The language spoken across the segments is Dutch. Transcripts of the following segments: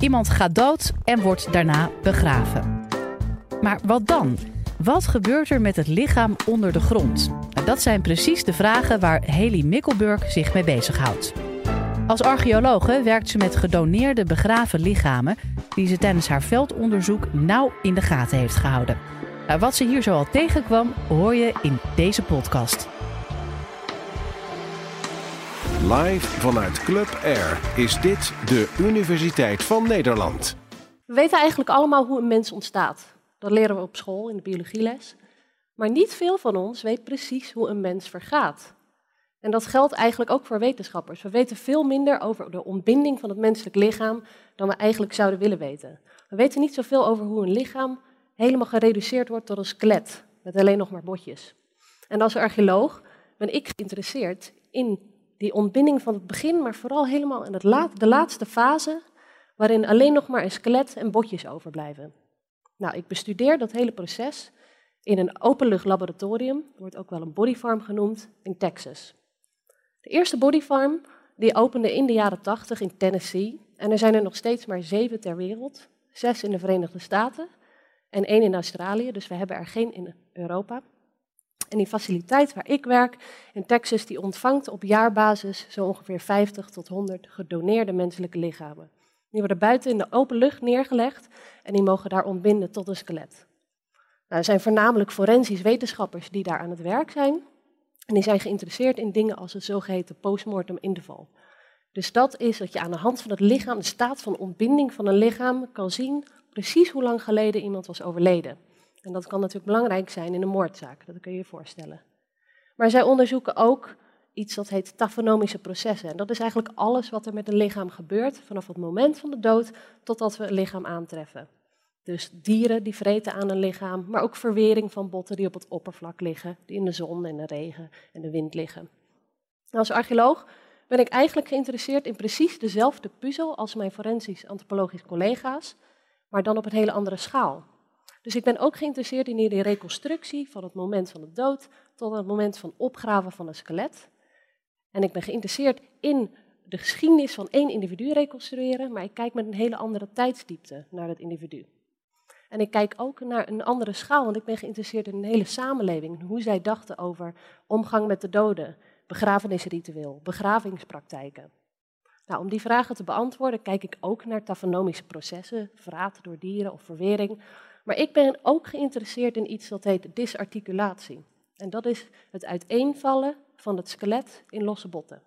Iemand gaat dood en wordt daarna begraven. Maar wat dan? Wat gebeurt er met het lichaam onder de grond? Nou, dat zijn precies de vragen waar Haley Mikkelburg zich mee bezighoudt. Als archeologe werkt ze met gedoneerde begraven lichamen die ze tijdens haar veldonderzoek nauw in de gaten heeft gehouden. Nou, wat ze hier zo al tegenkwam, hoor je in deze podcast. Live vanuit Club Air is dit de Universiteit van Nederland. We weten eigenlijk allemaal hoe een mens ontstaat. Dat leren we op school in de biologieles. Maar niet veel van ons weet precies hoe een mens vergaat. En dat geldt eigenlijk ook voor wetenschappers. We weten veel minder over de ontbinding van het menselijk lichaam dan we eigenlijk zouden willen weten. We weten niet zoveel over hoe een lichaam helemaal gereduceerd wordt tot een skelet, met alleen nog maar botjes. En als archeoloog ben ik geïnteresseerd in die ontbinding van het begin, maar vooral helemaal in het de laatste fase, waarin alleen nog maar een skelet en botjes overblijven. Nou, ik bestudeer dat hele proces in een openluchtlaboratorium, wordt ook wel een bodyfarm genoemd, in Texas. De eerste bodyfarm die opende in de jaren 80 in Tennessee. En er zijn er nog steeds maar zeven ter wereld. Zes in de Verenigde Staten en één in Australië. Dus we hebben er geen in Europa. En die faciliteit waar ik werk in Texas, die ontvangt op jaarbasis zo ongeveer 50 tot 100 gedoneerde menselijke lichamen. Die worden buiten in de open lucht neergelegd en die mogen daar ontbinden tot een skelet. Nou, er zijn voornamelijk forensisch wetenschappers die daar aan het werk zijn. En die zijn geïnteresseerd in dingen als het zogeheten postmortem interval. Dus dat is dat je aan de hand van het lichaam, de staat van ontbinding van een lichaam, kan zien precies hoe lang geleden iemand was overleden. En dat kan natuurlijk belangrijk zijn in een moordzaak, dat kun je je voorstellen. Maar zij onderzoeken ook iets dat heet tafonomische processen. En dat is eigenlijk alles wat er met een lichaam gebeurt, vanaf het moment van de dood totdat we een lichaam aantreffen. Dus dieren die vreten aan een lichaam, maar ook verwering van botten die op het oppervlak liggen, die in de zon en de regen en de wind liggen. Als archeoloog ben ik eigenlijk geïnteresseerd in precies dezelfde puzzel als mijn forensisch-antropologisch collega's, maar dan op een hele andere schaal. Dus ik ben ook geïnteresseerd in de reconstructie van het moment van de dood tot het moment van opgraven van een skelet. En ik ben geïnteresseerd in de geschiedenis van één individu reconstrueren, maar ik kijk met een hele andere tijdsdiepte naar het individu. En ik kijk ook naar een andere schaal, want ik ben geïnteresseerd in een hele samenleving. Hoe zij dachten over omgang met de doden, begrafenisritueel, begravingspraktijken. Nou, om die vragen te beantwoorden kijk ik ook naar tafonomische processen, verraad door dieren of verwering. Maar ik ben ook geïnteresseerd in iets dat heet disarticulatie. En dat is het uiteenvallen van het skelet in losse botten.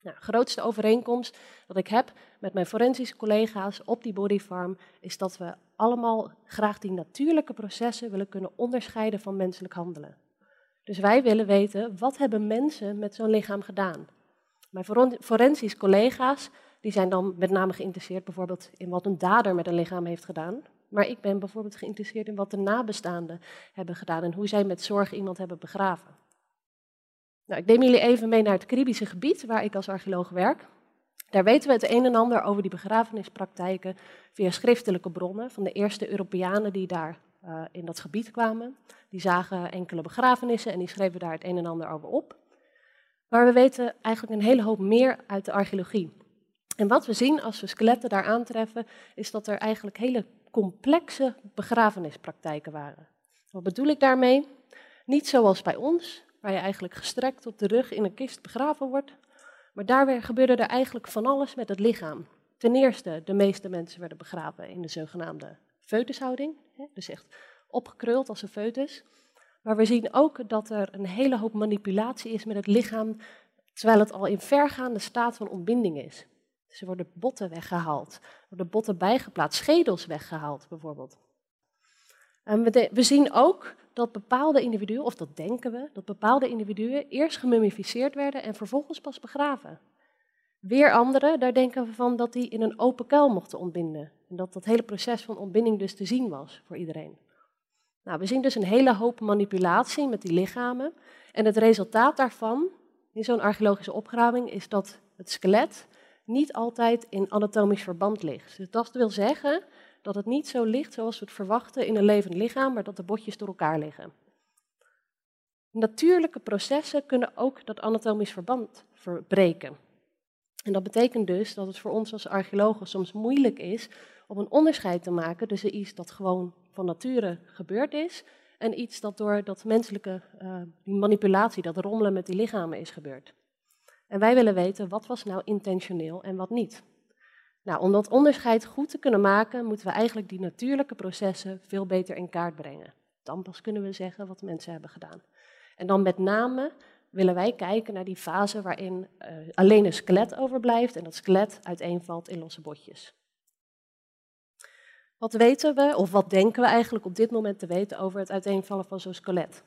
Nou, grootste overeenkomst dat ik heb met mijn forensische collega's op die bodyfarm is dat we allemaal graag die natuurlijke processen willen kunnen onderscheiden van menselijk handelen. Dus wij willen weten, wat hebben mensen met zo'n lichaam gedaan? Mijn forensisch collega's die zijn dan met name geïnteresseerd bijvoorbeeld in wat een dader met een lichaam heeft gedaan. Maar ik ben bijvoorbeeld geïnteresseerd in wat de nabestaanden hebben gedaan en hoe zij met zorg iemand hebben begraven. Nou, ik neem jullie even mee naar het Caribische gebied waar ik als archeoloog werk. Daar weten we het een en ander over die begrafenispraktijken via schriftelijke bronnen van de eerste Europeanen die daar uh, in dat gebied kwamen. Die zagen enkele begrafenissen en die schreven daar het een en ander over op. Maar we weten eigenlijk een hele hoop meer uit de archeologie. En wat we zien als we skeletten daar aantreffen, is dat er eigenlijk hele complexe begrafenispraktijken waren. Wat bedoel ik daarmee? Niet zoals bij ons, waar je eigenlijk gestrekt op de rug in een kist begraven wordt, maar daar gebeurde er eigenlijk van alles met het lichaam. Ten eerste, de meeste mensen werden begraven in de zogenaamde foetushouding, dus echt opgekruld als een foetus. Maar we zien ook dat er een hele hoop manipulatie is met het lichaam, terwijl het al in vergaande staat van ontbinding is. Er worden botten weggehaald, worden botten bijgeplaatst, schedels weggehaald bijvoorbeeld. En we, we zien ook dat bepaalde individuen, of dat denken we, dat bepaalde individuen eerst gemummificeerd werden en vervolgens pas begraven. Weer anderen, daar denken we van dat die in een open kuil mochten ontbinden. En dat dat hele proces van ontbinding dus te zien was voor iedereen. Nou, we zien dus een hele hoop manipulatie met die lichamen. En het resultaat daarvan, in zo'n archeologische opgraving, is dat het skelet niet altijd in anatomisch verband ligt. Dus dat wil zeggen dat het niet zo ligt zoals we het verwachten in een levend lichaam, maar dat de botjes door elkaar liggen. Natuurlijke processen kunnen ook dat anatomisch verband verbreken. En dat betekent dus dat het voor ons als archeologen soms moeilijk is om een onderscheid te maken tussen iets dat gewoon van nature gebeurd is en iets dat door dat menselijke die manipulatie, dat rommelen met die lichamen is gebeurd. En wij willen weten wat was nou intentioneel en wat niet. Nou, om dat onderscheid goed te kunnen maken, moeten we eigenlijk die natuurlijke processen veel beter in kaart brengen. Dan pas kunnen we zeggen wat mensen hebben gedaan. En dan met name willen wij kijken naar die fase waarin uh, alleen een skelet overblijft en dat skelet uiteenvalt in losse botjes. Wat weten we, of wat denken we eigenlijk op dit moment te weten over het uiteenvallen van zo'n skelet?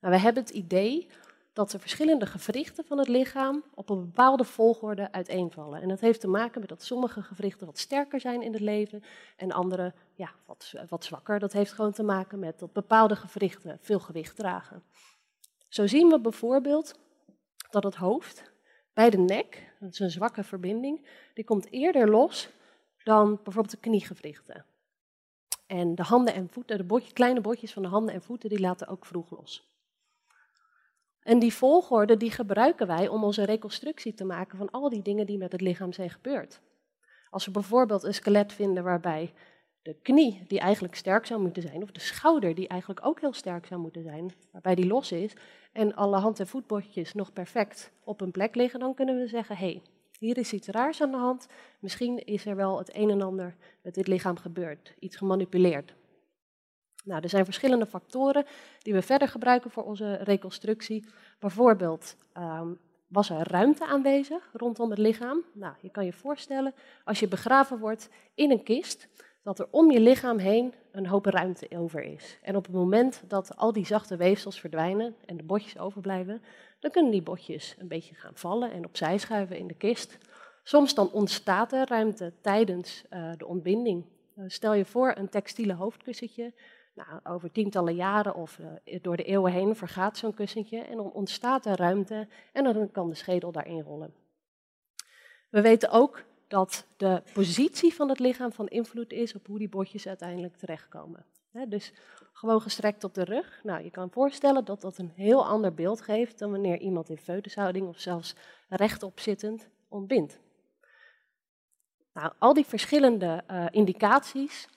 Nou, we hebben het idee dat de verschillende gewrichten van het lichaam op een bepaalde volgorde uiteenvallen. En dat heeft te maken met dat sommige gewrichten wat sterker zijn in het leven en andere ja, wat, wat zwakker. Dat heeft gewoon te maken met dat bepaalde gewrichten veel gewicht dragen. Zo zien we bijvoorbeeld dat het hoofd bij de nek, dat is een zwakke verbinding, die komt eerder los dan bijvoorbeeld de kniegewrichten. En de handen en voeten, de kleine botjes van de handen en voeten, die laten ook vroeg los. En die volgorde die gebruiken wij om onze reconstructie te maken van al die dingen die met het lichaam zijn gebeurd. Als we bijvoorbeeld een skelet vinden waarbij de knie, die eigenlijk sterk zou moeten zijn, of de schouder, die eigenlijk ook heel sterk zou moeten zijn, waarbij die los is, en alle hand- en voetbotjes nog perfect op een plek liggen, dan kunnen we zeggen, hé, hey, hier is iets raars aan de hand. Misschien is er wel het een en ander met dit lichaam gebeurd, iets gemanipuleerd. Nou, er zijn verschillende factoren die we verder gebruiken voor onze reconstructie. Bijvoorbeeld um, was er ruimte aanwezig rondom het lichaam. Nou, je kan je voorstellen, als je begraven wordt in een kist, dat er om je lichaam heen een hoop ruimte over is. En op het moment dat al die zachte weefsels verdwijnen en de botjes overblijven, dan kunnen die botjes een beetje gaan vallen en opzij schuiven in de kist. Soms dan ontstaat er ruimte tijdens uh, de ontbinding. Uh, stel je voor een textiele hoofdkussentje. Nou, over tientallen jaren of uh, door de eeuwen heen vergaat zo'n kussentje en dan ontstaat er ruimte en dan kan de schedel daarin rollen. We weten ook dat de positie van het lichaam van invloed is op hoe die botjes uiteindelijk terechtkomen. dus gewoon gestrekt op de rug. Nou, je kan voorstellen dat dat een heel ander beeld geeft dan wanneer iemand in foetushouding of zelfs rechtop zittend ontbindt. Nou, al die verschillende uh, indicaties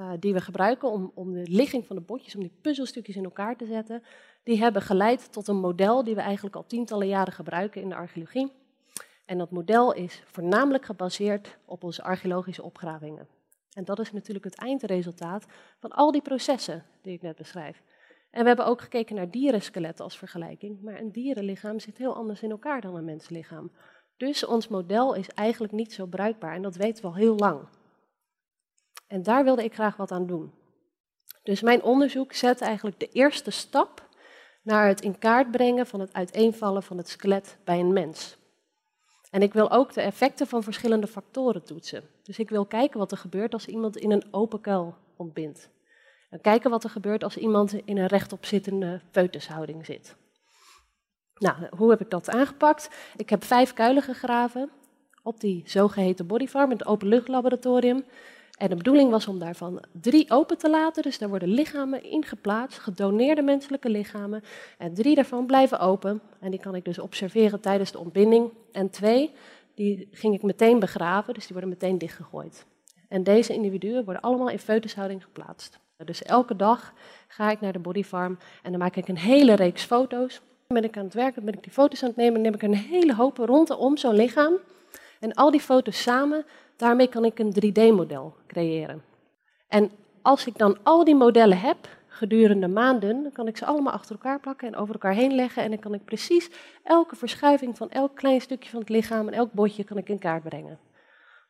uh, die we gebruiken om, om de ligging van de botjes, om die puzzelstukjes in elkaar te zetten, die hebben geleid tot een model die we eigenlijk al tientallen jaren gebruiken in de archeologie. En dat model is voornamelijk gebaseerd op onze archeologische opgravingen. En dat is natuurlijk het eindresultaat van al die processen die ik net beschrijf. En we hebben ook gekeken naar dierenskeletten als vergelijking, maar een dierenlichaam zit heel anders in elkaar dan een menslichaam. Dus ons model is eigenlijk niet zo bruikbaar en dat weten we al heel lang. En daar wilde ik graag wat aan doen. Dus mijn onderzoek zet eigenlijk de eerste stap naar het in kaart brengen van het uiteenvallen van het skelet bij een mens. En ik wil ook de effecten van verschillende factoren toetsen. Dus ik wil kijken wat er gebeurt als iemand in een open kuil ontbindt. En kijken wat er gebeurt als iemand in een rechtopzittende foetushouding zit. Nou, hoe heb ik dat aangepakt? Ik heb vijf kuilen gegraven op die zogeheten bodyfarm, het openluchtlaboratorium. En de bedoeling was om daarvan drie open te laten. Dus daar worden lichamen ingeplaatst, gedoneerde menselijke lichamen. En drie daarvan blijven open. En die kan ik dus observeren tijdens de ontbinding. En twee, die ging ik meteen begraven, dus die worden meteen dichtgegooid. En deze individuen worden allemaal in foetushouding geplaatst. Dus elke dag ga ik naar de bodyfarm en dan maak ik een hele reeks foto's. Dan ben ik aan het werken, ben ik die foto's aan het nemen, dan neem ik een hele hoop rondom zo'n lichaam. En al die foto's samen, daarmee kan ik een 3D-model creëren. En als ik dan al die modellen heb, gedurende maanden, dan kan ik ze allemaal achter elkaar plakken en over elkaar heen leggen. En dan kan ik precies elke verschuiving van elk klein stukje van het lichaam en elk botje kan ik in kaart brengen.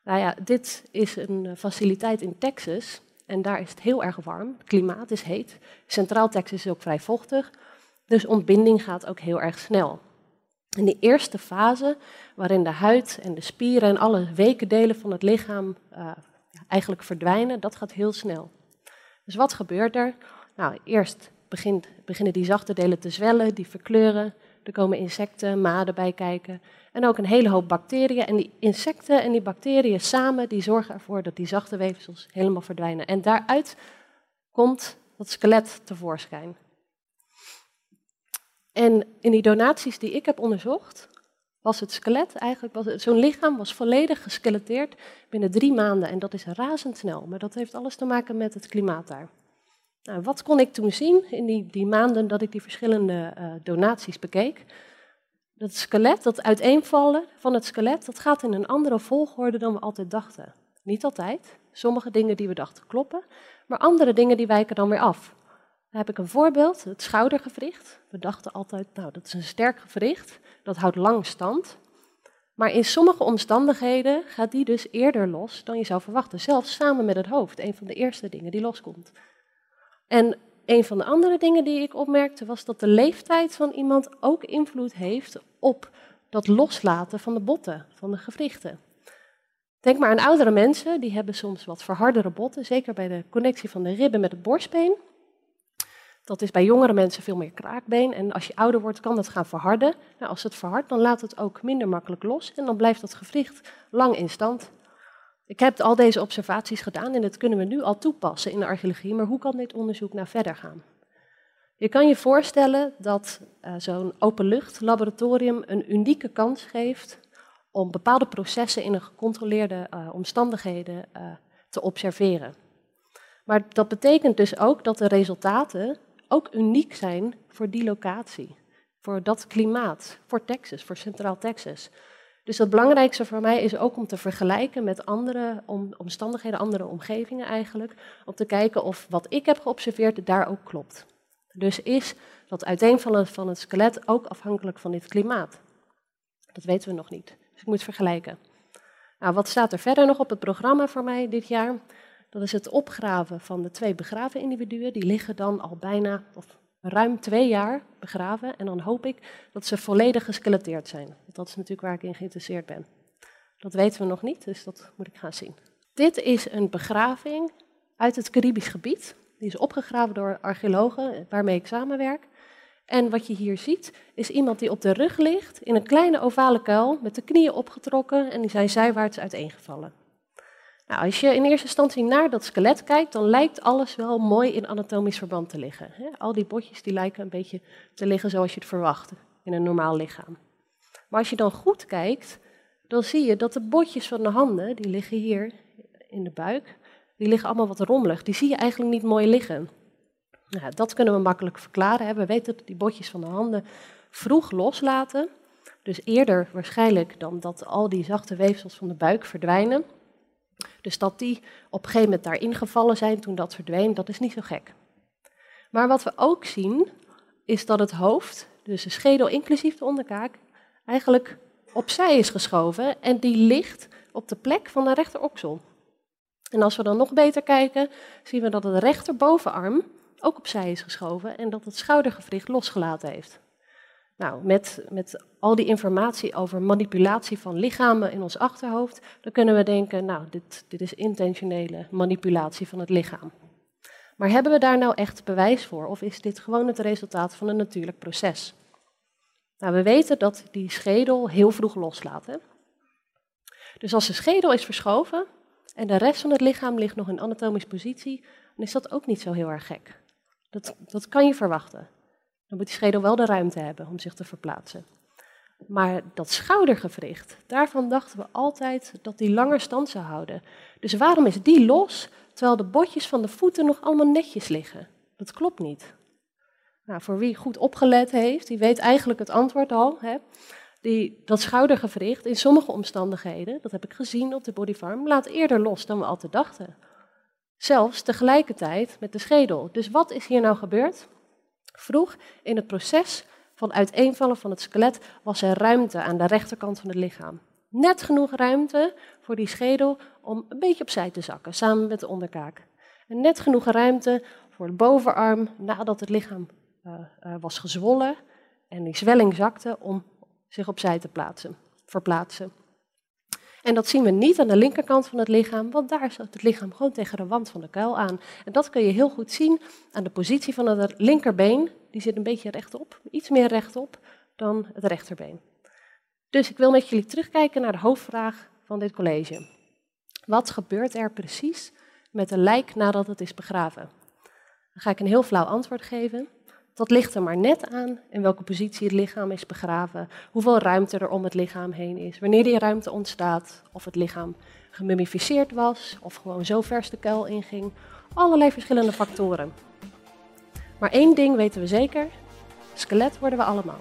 Nou ja, dit is een faciliteit in Texas en daar is het heel erg warm. Het klimaat is heet. Centraal Texas is ook vrij vochtig. Dus ontbinding gaat ook heel erg snel. In die eerste fase, waarin de huid en de spieren en alle weken delen van het lichaam uh, eigenlijk verdwijnen, dat gaat heel snel. Dus wat gebeurt er? Nou, eerst begint, beginnen die zachte delen te zwellen, die verkleuren. Er komen insecten, maden bij kijken. En ook een hele hoop bacteriën. En die insecten en die bacteriën samen, die zorgen ervoor dat die zachte weefsels helemaal verdwijnen. En daaruit komt dat skelet tevoorschijn. En in die donaties die ik heb onderzocht, was het skelet eigenlijk, zo'n lichaam was volledig geskeleteerd binnen drie maanden. En dat is razendsnel, maar dat heeft alles te maken met het klimaat daar. Nou, wat kon ik toen zien in die, die maanden dat ik die verschillende uh, donaties bekeek? Dat skelet, dat uiteenvallen van het skelet, dat gaat in een andere volgorde dan we altijd dachten. Niet altijd. Sommige dingen die we dachten kloppen, maar andere dingen die wijken dan weer af. Heb ik een voorbeeld, het schoudergewricht. We dachten altijd, nou dat is een sterk gewricht, dat houdt lang stand. Maar in sommige omstandigheden gaat die dus eerder los dan je zou verwachten. Zelfs samen met het hoofd, een van de eerste dingen die loskomt. En een van de andere dingen die ik opmerkte was dat de leeftijd van iemand ook invloed heeft op dat loslaten van de botten, van de gewrichten. Denk maar aan oudere mensen, die hebben soms wat verhardere botten, zeker bij de connectie van de ribben met het borstbeen. Dat is bij jongere mensen veel meer kraakbeen en als je ouder wordt kan dat gaan verharden. Nou, als het verhardt, dan laat het ook minder makkelijk los en dan blijft dat gewricht lang in stand. Ik heb al deze observaties gedaan en dat kunnen we nu al toepassen in de archeologie, maar hoe kan dit onderzoek nou verder gaan? Je kan je voorstellen dat uh, zo'n openluchtlaboratorium een unieke kans geeft om bepaalde processen in een gecontroleerde uh, omstandigheden uh, te observeren. Maar dat betekent dus ook dat de resultaten ook uniek zijn voor die locatie, voor dat klimaat, voor Texas, voor Centraal Texas. Dus het belangrijkste voor mij is ook om te vergelijken met andere omstandigheden, andere omgevingen eigenlijk, om te kijken of wat ik heb geobserveerd daar ook klopt. Dus is dat uiteenvallen van het skelet ook afhankelijk van dit klimaat? Dat weten we nog niet. Dus ik moet vergelijken. Nou, wat staat er verder nog op het programma voor mij dit jaar? Dat is het opgraven van de twee begraven individuen. Die liggen dan al bijna, of ruim twee jaar begraven. En dan hoop ik dat ze volledig geskeleteerd zijn. Dat is natuurlijk waar ik in geïnteresseerd ben. Dat weten we nog niet, dus dat moet ik gaan zien. Dit is een begraving uit het Caribisch gebied. Die is opgegraven door archeologen waarmee ik samenwerk. En wat je hier ziet, is iemand die op de rug ligt in een kleine ovale kuil met de knieën opgetrokken en die zijn zijwaarts uiteengevallen. Nou, als je in eerste instantie naar dat skelet kijkt, dan lijkt alles wel mooi in anatomisch verband te liggen. Al die botjes die lijken een beetje te liggen zoals je het verwacht in een normaal lichaam. Maar als je dan goed kijkt, dan zie je dat de botjes van de handen, die liggen hier in de buik, die liggen allemaal wat rommelig. Die zie je eigenlijk niet mooi liggen. Nou, dat kunnen we makkelijk verklaren. We weten dat die botjes van de handen vroeg loslaten. Dus eerder waarschijnlijk dan dat al die zachte weefsels van de buik verdwijnen. Dus dat die op een gegeven moment daarin gevallen zijn toen dat verdween, dat is niet zo gek. Maar wat we ook zien, is dat het hoofd, dus de schedel inclusief de onderkaak, eigenlijk opzij is geschoven en die ligt op de plek van de rechteroksel. En als we dan nog beter kijken, zien we dat het rechterbovenarm ook opzij is geschoven en dat het schoudergewricht losgelaten heeft. Nou, met, met al die informatie over manipulatie van lichamen in ons achterhoofd, dan kunnen we denken, nou, dit, dit is intentionele manipulatie van het lichaam. Maar hebben we daar nou echt bewijs voor of is dit gewoon het resultaat van een natuurlijk proces? Nou, we weten dat die schedel heel vroeg loslaat. Hè? Dus als de schedel is verschoven en de rest van het lichaam ligt nog in anatomische positie, dan is dat ook niet zo heel erg gek. Dat, dat kan je verwachten. Dan moet die schedel wel de ruimte hebben om zich te verplaatsen. Maar dat schoudergewricht, daarvan dachten we altijd dat die langer stand zou houden. Dus waarom is die los, terwijl de botjes van de voeten nog allemaal netjes liggen? Dat klopt niet. Nou, voor wie goed opgelet heeft, die weet eigenlijk het antwoord al. Hè? Die, dat schoudergewricht in sommige omstandigheden, dat heb ik gezien op de bodyfarm, laat eerder los dan we altijd dachten. Zelfs tegelijkertijd met de schedel. Dus wat is hier nou gebeurd? Vroeg in het proces van uiteenvallen van het skelet was er ruimte aan de rechterkant van het lichaam. Net genoeg ruimte voor die schedel om een beetje opzij te zakken, samen met de onderkaak. En net genoeg ruimte voor de bovenarm nadat het lichaam uh, uh, was gezwollen en die zwelling zakte om zich opzij te plaatsen, verplaatsen. En dat zien we niet aan de linkerkant van het lichaam, want daar zat het lichaam gewoon tegen de wand van de kuil aan. En dat kun je heel goed zien aan de positie van het linkerbeen. Die zit een beetje rechtop, iets meer rechtop dan het rechterbeen. Dus ik wil met jullie terugkijken naar de hoofdvraag van dit college. Wat gebeurt er precies met een lijk nadat het is begraven? Dan ga ik een heel flauw antwoord geven. Dat ligt er maar net aan in welke positie het lichaam is begraven, hoeveel ruimte er om het lichaam heen is, wanneer die ruimte ontstaat, of het lichaam gemummificeerd was of gewoon zo vers de kuil inging. Allerlei verschillende factoren. Maar één ding weten we zeker: skelet worden we allemaal.